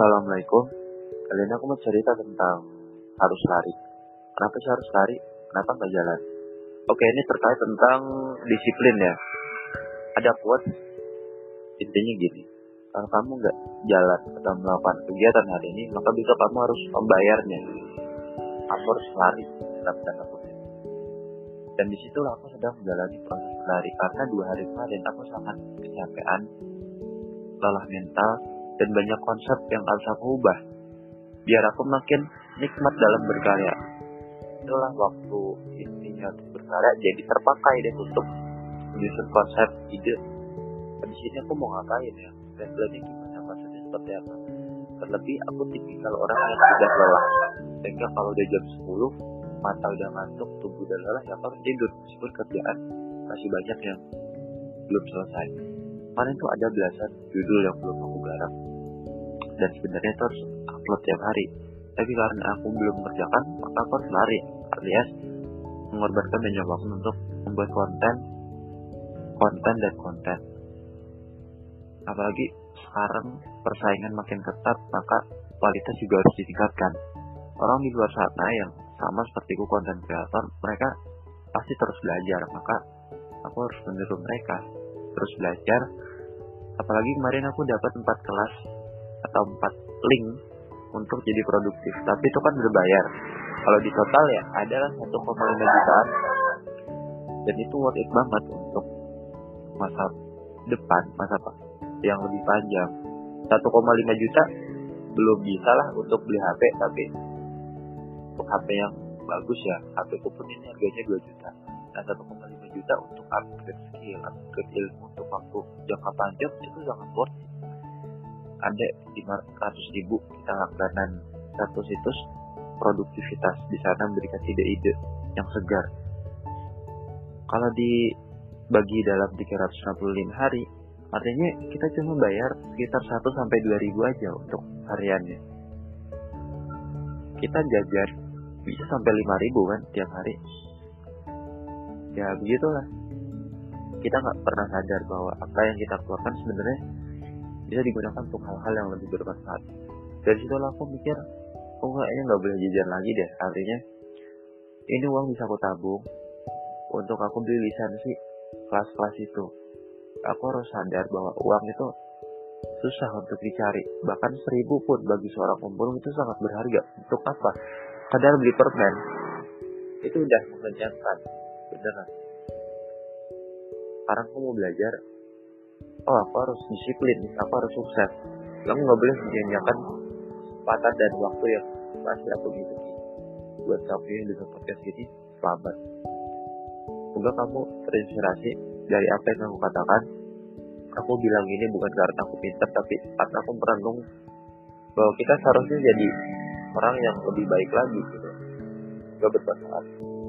Assalamualaikum. Kali ini aku mau cerita tentang harus lari. Kenapa sih harus lari? Kenapa nggak jalan? Oke, ini terkait tentang disiplin ya. Ada quote intinya gini. Kalau kamu nggak jalan atau melakukan kegiatan hari ini, maka besok kamu harus membayarnya. Kamu harus lari dalam tanda kutip. Dan di situlah aku sedang menjalani proses lari karena dua hari kemarin aku sangat kecapean, lelah mental, dan banyak konsep yang harus aku ubah biar aku makin nikmat dalam berkarya. Itulah waktu intinya untuk berkarya. Jadi terpakai deh untuk menyusun konsep ide. Habis ini aku mau ngapain ya? Planning gimana? Maksudnya seperti apa? Terlebih aku tipikal orang yang sudah lelah. Sehingga kalau udah jam 10 mata udah ngantuk tubuh udah lelah ya harus tidur. Meskipun kerjaan masih banyak yang belum selesai. Kemarin tuh ada belasan judul yang belum aku garap dan sebenarnya itu upload tiap hari. Tapi karena aku belum mengerjakan maka aku harus lari. Alias mengorbankan banyak waktu untuk membuat konten konten dan konten. Apalagi sekarang persaingan makin ketat maka kualitas juga harus ditingkatkan. Orang di luar sana yang sama sepertiku konten kreator mereka pasti terus belajar. Maka aku harus meniru mereka terus belajar. Apalagi kemarin aku dapat empat kelas atau empat link untuk jadi produktif. Tapi itu kan berbayar. Kalau di total ya adalah 1,5 jutaan dan itu worth it banget untuk masa depan masa apa yang lebih panjang. 1,5 juta belum bisa lah untuk beli HP tapi untuk HP yang bagus ya HP ku pun ini harganya 2 juta. Nah 1,5 juta untuk upgrade skill upgrade ilmu untuk waktu jangka panjang itu sangat worth it ada 500 ribu kita langganan satu situs produktivitas di sana memberikan ide-ide yang segar. Kalau dibagi dalam 365 hari artinya kita cuma bayar sekitar 1 sampai 2 ribu aja untuk hariannya. Kita jajan bisa sampai 5 ribu kan tiap hari. Ya begitulah. Kita nggak pernah sadar bahwa apa yang kita keluarkan sebenarnya bisa digunakan untuk hal-hal yang lebih bermanfaat. Dari situ aku mikir oh kayaknya nggak boleh jajan lagi deh. Artinya ini uang bisa aku tabung untuk aku beli lisensi kelas-kelas itu. Aku harus sadar bahwa uang itu susah untuk dicari. Bahkan seribu pun bagi seorang pemulung itu sangat berharga. Untuk apa? Kadar beli permen. Itu udah mengenyangkan. Beneran. Sekarang aku mau belajar oh aku harus disiplin aku harus sukses. Kamu nggak boleh menyanyiakan kesempatan dan waktu yang masih aku miliki buat kamu yang dengar podcast ini selamat. Semoga kamu terinspirasi dari apa yang aku katakan. Aku bilang ini bukan karena aku pintar tapi karena aku merenung bahwa kita seharusnya jadi orang yang lebih baik lagi gitu. Gak bermanfaat